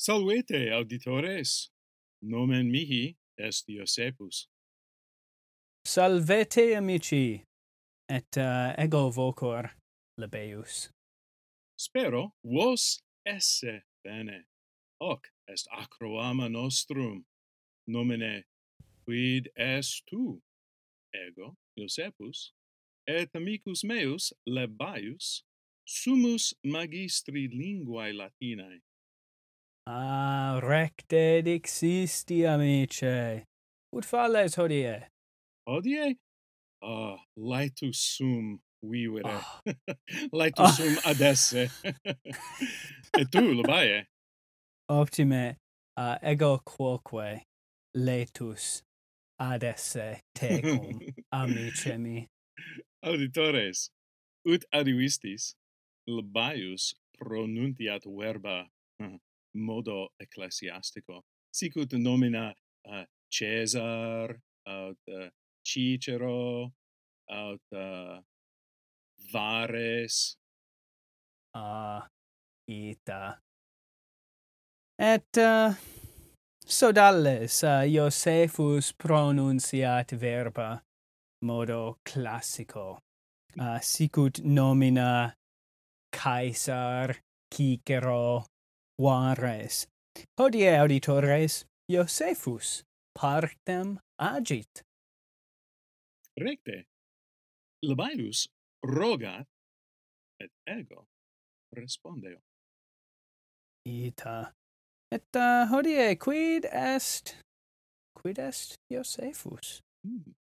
Salvete auditores. Nomen mihi est Iosepus. Salvete amici. Et uh, ego vocor Lebeus. Spero vos esse bene. Hoc est acroama nostrum. Nomine quid est tu? Ego Iosepus et amicus meus Lebaius sumus magistri linguae Latinae Ah, recte dixisti, amice. Ut falles hodie? Hodie? Ah, uh, laetus sum vivere. Oh. Ah. laetus oh. Ah. sum adesse. Et tu, Lobae? Optime, uh, ego quoque laetus adesse tecum, amice mi. Auditores, ut adivistis, Lobaius pronuntiat verba modo ecclesiastico. Sicut nomina eh, uh, Caesar aut uh, Cicero aut uh, Vares. Uh, ita. Et uh, sodales uh, Josephus pronunciat verba modo classico. Uh, sicut nomina Caesar Cicero Juarez. Hodie auditores Josephus partem agit. Recte. Labienus rogat et ego respondeo. Ita. Et uh, hodie quid est quid est Josephus? Mm.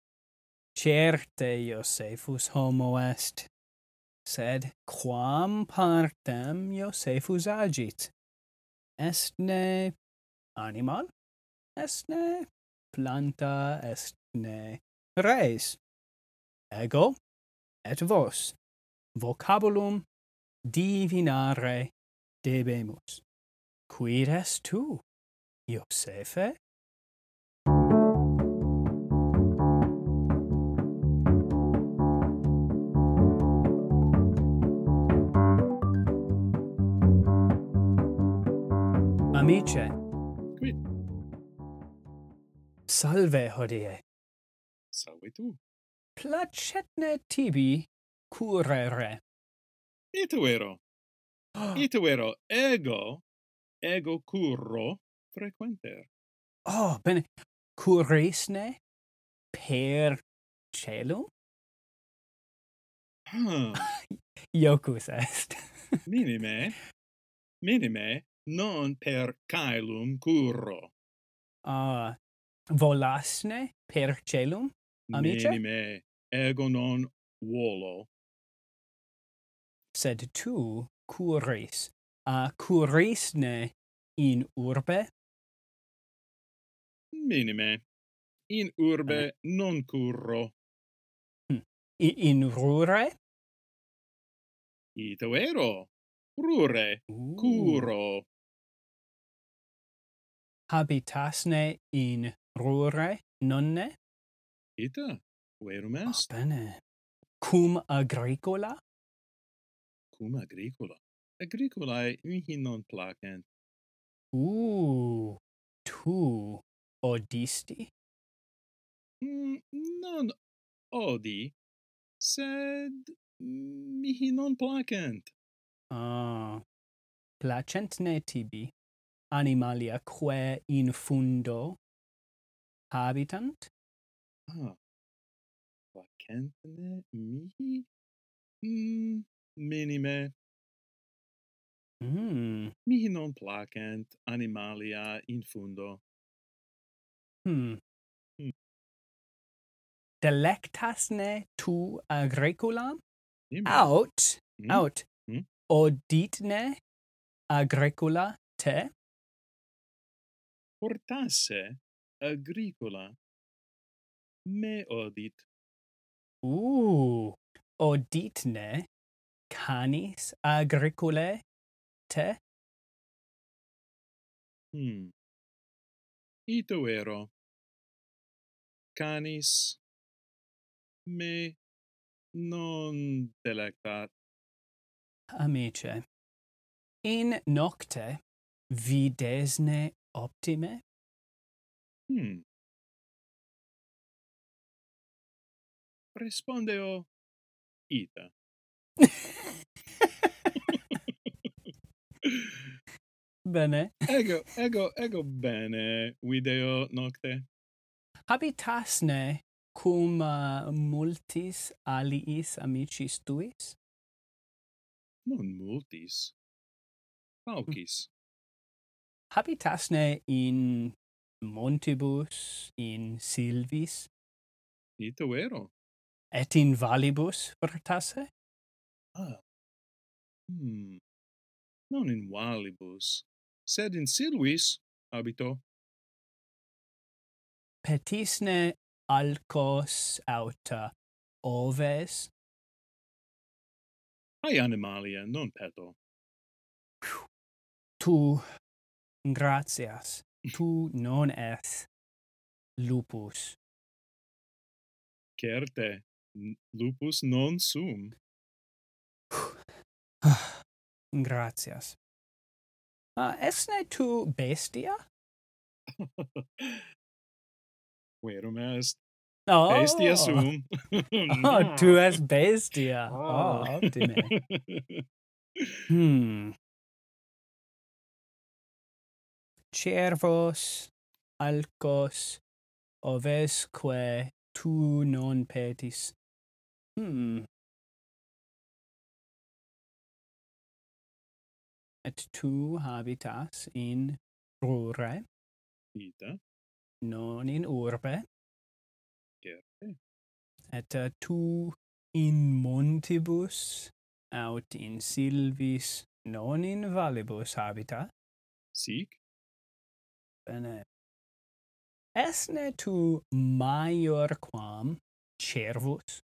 Certe Josephus homo est, sed quam partem Josephus agit? estne animal, estne planta, estne res. Ego et vos vocabulum divinare debemus. Quid est tu, Iosefe? Amice. Qui. Salve hodie. Salve tu. Placetne tibi curere. Itu ero. Itu vero. ego ego curro frequenter. Oh, bene. Curisne per celum? Hmm. Huh. Ah. Iocus est. minime, minime, non per caelum curro. Ah, volasne per celum, amice? Minime, ego non volo. Sed tu curis, a ah, curisne in urbe? Minime, in urbe uh. non curro. Hm, I in rure? Ito ero, rure, uh. curro habitasne in rure nonne? Ita, verum est. Ah, bene. Cum agricola? Cum agricola? Agricolae mihi non placent. Uh, tu odisti? Mm, non odi, sed mihi non placent. Ah, placentne tibi animalia quae in fundo habitant? Ah. Vacantene mihi? Mm, minime. Mm. Mihi non placent animalia in fundo. Hmm. hmm. Delectasne tu agriculam? Ime. Aut, mm. aut, mm. oditne agricula te? portasse agricola me odit. Uh, U oditne canis agricole te? Hmm. Ito ero. Canis me non delectat. Amice in nocte videsne optime? Hmm. Respondeo ita. bene. Ego, ego, ego bene video nocte. Habitasne cum uh, multis aliis amicis tuis? Non multis. Mm. Paucis habitasne in montibus, in silvis? Ito vero. Et in valibus fortasse? Ah. Hmm. Non in valibus, sed in silvis habito. Petisne alcos auta oves? Ai animalia, non peto. Tu gratias, tu non es lupus. Certe, lupus non sum. gratias. Uh, esne tu bestia? Verum est. Oh. Bestia sum. oh, tu es bestia. Ah. Oh, oh optime. hmm. cervos alcos ovesque tu non petis. Hmm. Et tu habitas in rure ita non in urbe. Certe. Et uh, tu in montibus aut in silvis non in valibus habita sic. Bene. Esne tu maior quam cervus?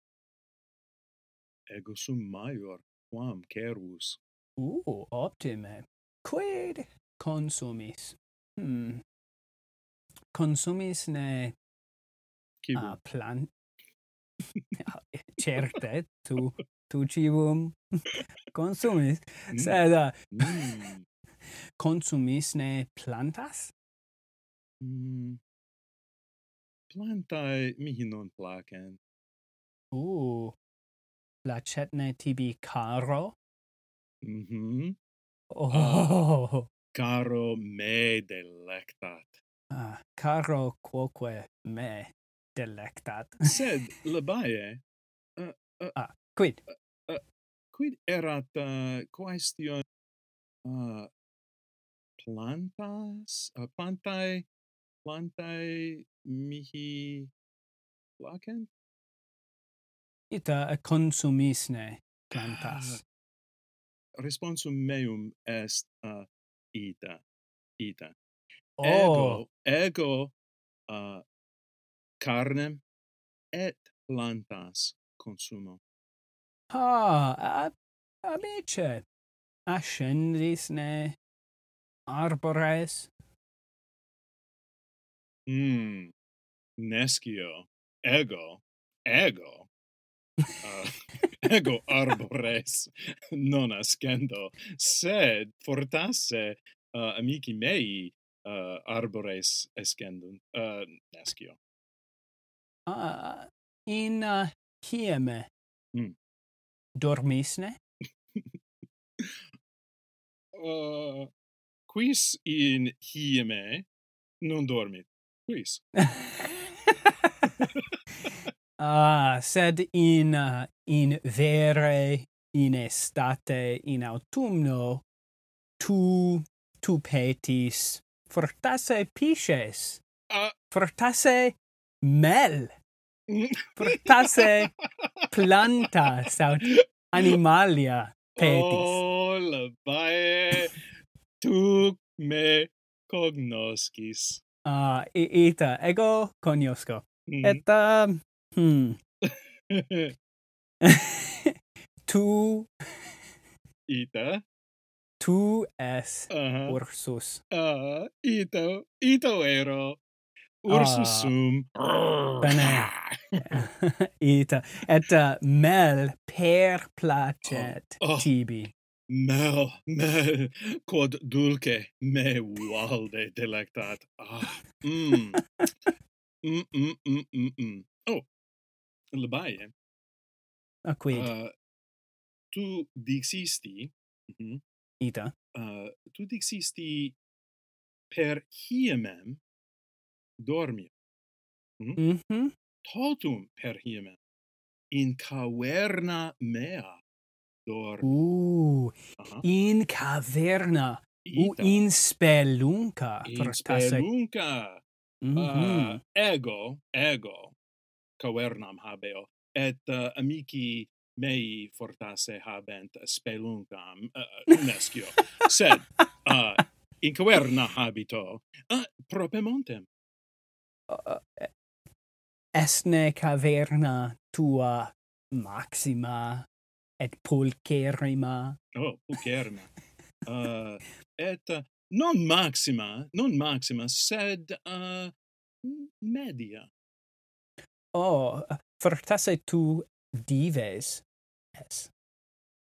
Ego sum maior quam cervus. Uh, optime. Quid consumis? Hmm. Consumis ne Cibum. a plant eh, certe tu tu cibum consumis mm. sed eh, mm. consumis ne plantas Mm. Plantae mihi non placent. Uh, Placetne tibi caro? Mhm. Oh. Ah, caro me delectat. Ah, caro quoque me delectat. Sed labae uh, uh, ah, quid uh, uh, quid erat uh, question uh, plantas uh, plantae plantae mihi placent? Ita consumisne plantas. Ah, responsum meum est uh, ita. Ita. Oh. Ego, ego uh, carnem et plantas consumo. Ha, ab amice, ascendisne arbores Mm. Nescio. Ego. Ego. uh, ego arbores non ascendo, sed fortasse uh, amici mei uh, arbores escendum, uh, nescio. Uh, ah, in uh, hieme mm. dormisne? uh, quis in hieme non dormit? quis. ah, sed in uh, in vere in estate in autumno tu tu petis fortasse pisces uh, ah. fortasse mel fortasse planta saut animalia petis. Oh la bae. Tu me cognoscis. Ah, uh, ita ego conozco. Mm. Mm-hmm. Et um, hmm. tu ita tu es uh -huh. ursus. Ah, uh, ito ito ero. Ursus uh, sum. Ah, bene. ita et uh, mel per placet oh. oh. tibi. Mel, mel, quod dulce me valde delectat. Ah, mm. mm, mm, mm, mm, mm. Oh, labae. A quid? Uh, tu dixisti... Mm -hmm, Ita. Uh, tu dixisti per hiemem dormio. Mm? Mm -hmm. Totum per hiemem in caverna mea dor. Uh, Aha. in caverna. Ita. U in spelunca. In spelunca. Mm -hmm. uh, ego, ego, cavernam habeo, et uh, amici mei fortasse habent speluncam, eh, eh, uh, nescio, sed uh, in caverna habito, ah, uh, propemontem. Uh, esne caverna tua maxima et pulcherrima. Oh, pulcherrima. uh, et uh, non maxima, non maxima, sed uh, media. Oh, fortasse tu dives es.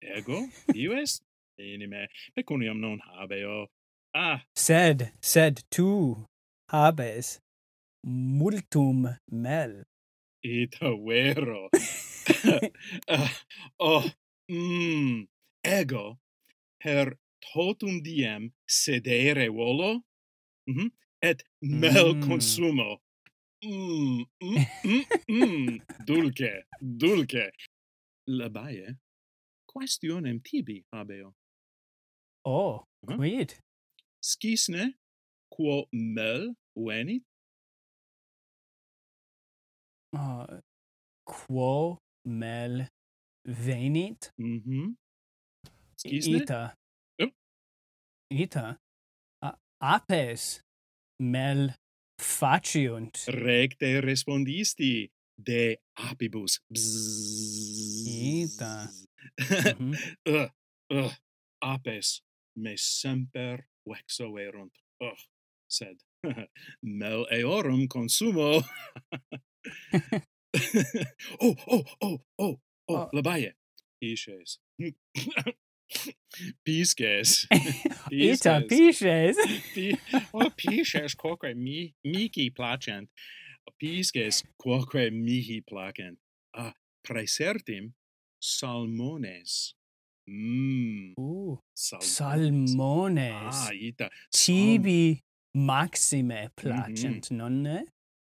Ego? Dives? Inime, pecuniam non habeo. Oh. Ah! Sed, sed tu habes multum mel. Ita vero. uh, oh, mm, ego per totum diem sedere volo mm-hmm, mm -hmm, et mel mm. consumo mm, mm, mm, mm, dulce dulce. Labae questionem tibi habeo. Oh -huh. quid? Scisne quo mel venit? Uh, quo mel venit. Mhm. Excuse? Ita. Yep. Ita. A apes mel faciunt. Recte respondisti. De apibus. Bzzz. Ita. mm -hmm. uh, uh, apes me semper vexo erunt. uh, sed mel eorum consumo. oh, oh, oh, oh, Oh, oh. labaye. Pishes. Pisces. Ita pisces. oh, pisces quoque mi mihi placent. Pisces quoque mihi placent. Ah, praesertim salmones. Mm. Uh, salmones. salmones. Ah, ita. Tibi maxime placent, mm -hmm. nonne?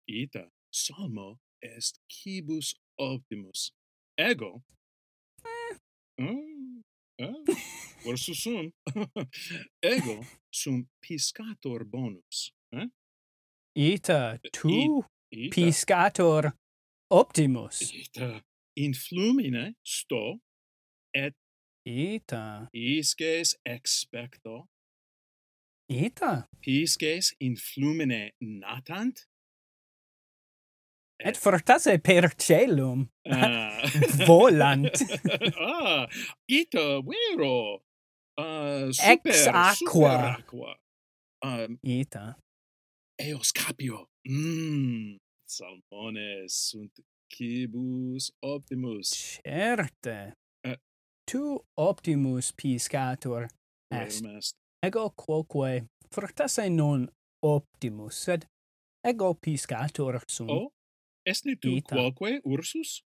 Ita, salmo est quibus optimus ego. Eh. Mm, eh. Versus sum. ego sum piscator bonus. Eh? Ita eh, tu I, ita. piscator optimus. Ita in flumine sto et ita isces expecto ita pisces in flumine natant Et fortasse per celum. Ah. Volant. ah, ita vero. Uh, super, Ex aqua. Super aqua. Um, ita. Eos capio. Mm. Salmones sunt quibus optimus. Certe. Uh, tu optimus piscator est. est. Ego quoque fortasse non optimus, sed ego piscator sum. Oh? Esne tu Ita. quoque Ursus?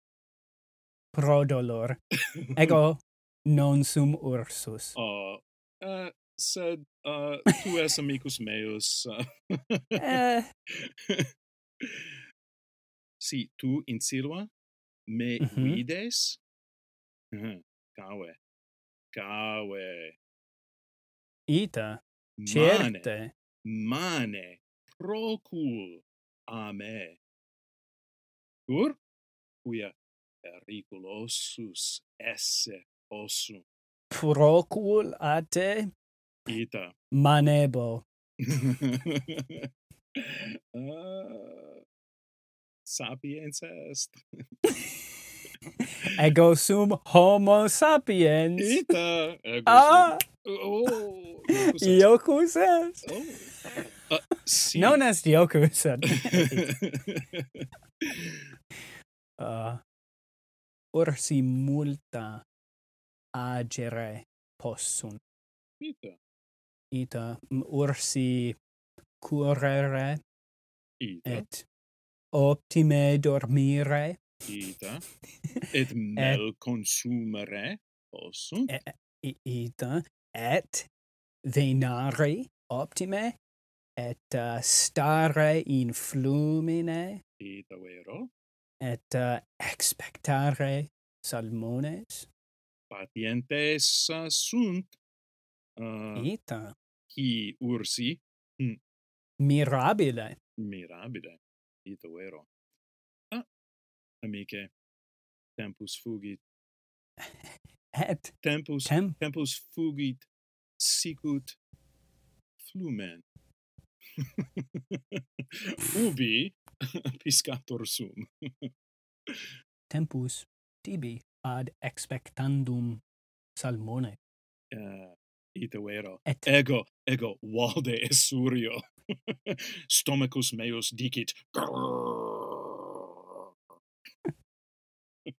Pro dolor. Ego non sum Ursus. Oh, uh, sed uh, tu es amicus meus. eh. eh. si tu in silva me mm -hmm. vides? Uh mm-hmm. -huh. Cave. Cave. Ita. Mane, certe. Mane, procul a me cur, quia periculosus esse possum Procul a te? Ita. Manebo. uh, sapiens est. ego sum homo sapiens. Ita. Ego ah. Sum. Oh, Yoku says. Oh. Uh, si. non est iocus said. uh, ursi multa agere possunt. Ita. Ita ursi curere. Ita. Et optime dormire. Ita. Et mel et, consumere possunt. Et, ita. Et venari optime. Et uh, stare in flumine. Ita vero et uh, expectare salmones? Patientes sunt uh, eh, ita. qui ursi? Hm. Mirabile. Mirabile. Ita vero. Ah amice tempus fugit. Et tempus Tem tempus fugit sicut flumen. Ubi piscator sum. Tempus tibi ad expectandum salmone. Eh, uh, ito vero. Et. Ego, ego, valde essurio. Stomachus meus dicit.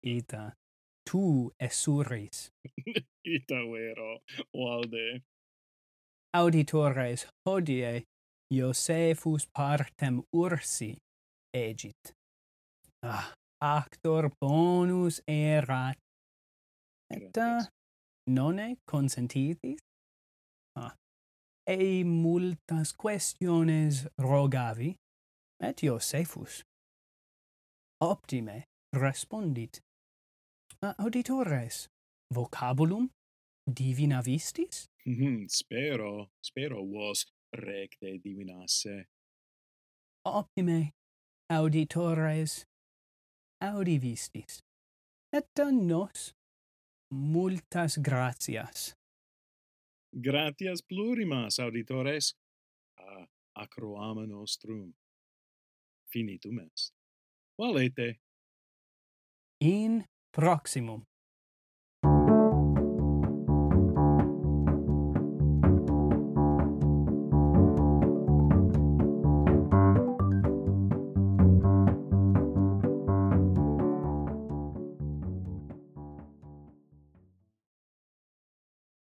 Ita, tu essuris. Ita vero, valde. Auditores hodie Iosephus partem ursi egit. Ah, actor bonus erat. Eta nonne consentitis? Ah. Ei multas questiones rogavi, et Iosefus. Optime respondit. Ah, auditores, vocabulum divina vistis? Mm -hmm, spero, spero vos recte divinasse. Optime auditores audivistis. Et a nos multas gratias. Gratias plurimas auditores. A acroama nostrum finitum est. Valete in proximum.